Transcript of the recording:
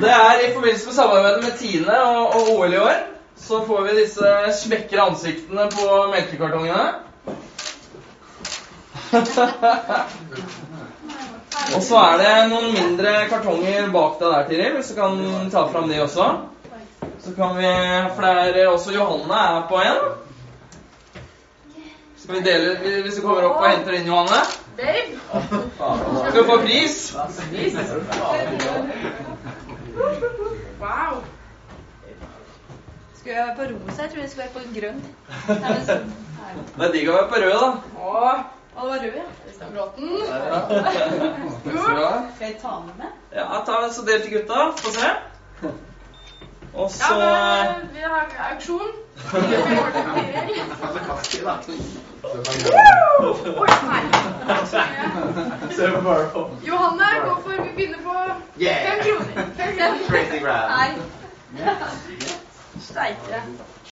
Det er i forbindelse med samarbeidet med Tine og, OL i år. Så får vi disse smekre ansiktene på melkekartongene. og så er det noen mindre kartonger bak deg der, Tiril, hvis du kan ta fram de også. Så kan vi For det er også Johanne er på en. Skal vi dele Hvis du kommer opp og henter inn Johanne? Babe. Skal du få pris? Wow. Skulle jeg være på rosa? Jeg tror jeg skulle være på grønn. Sånn. Det er digg å være på rød, da. Åh, Å, det var rød, ja. Bråten. Skal jeg ta den med? Ja, ta så del til gutta. Få se. Og Ja, så men vi har auksjon. Oi, nei. Johanne hvorfor for Vi begynner på Yeah. fem kroner. Fem kroner. Crazy round. Nei. Steike.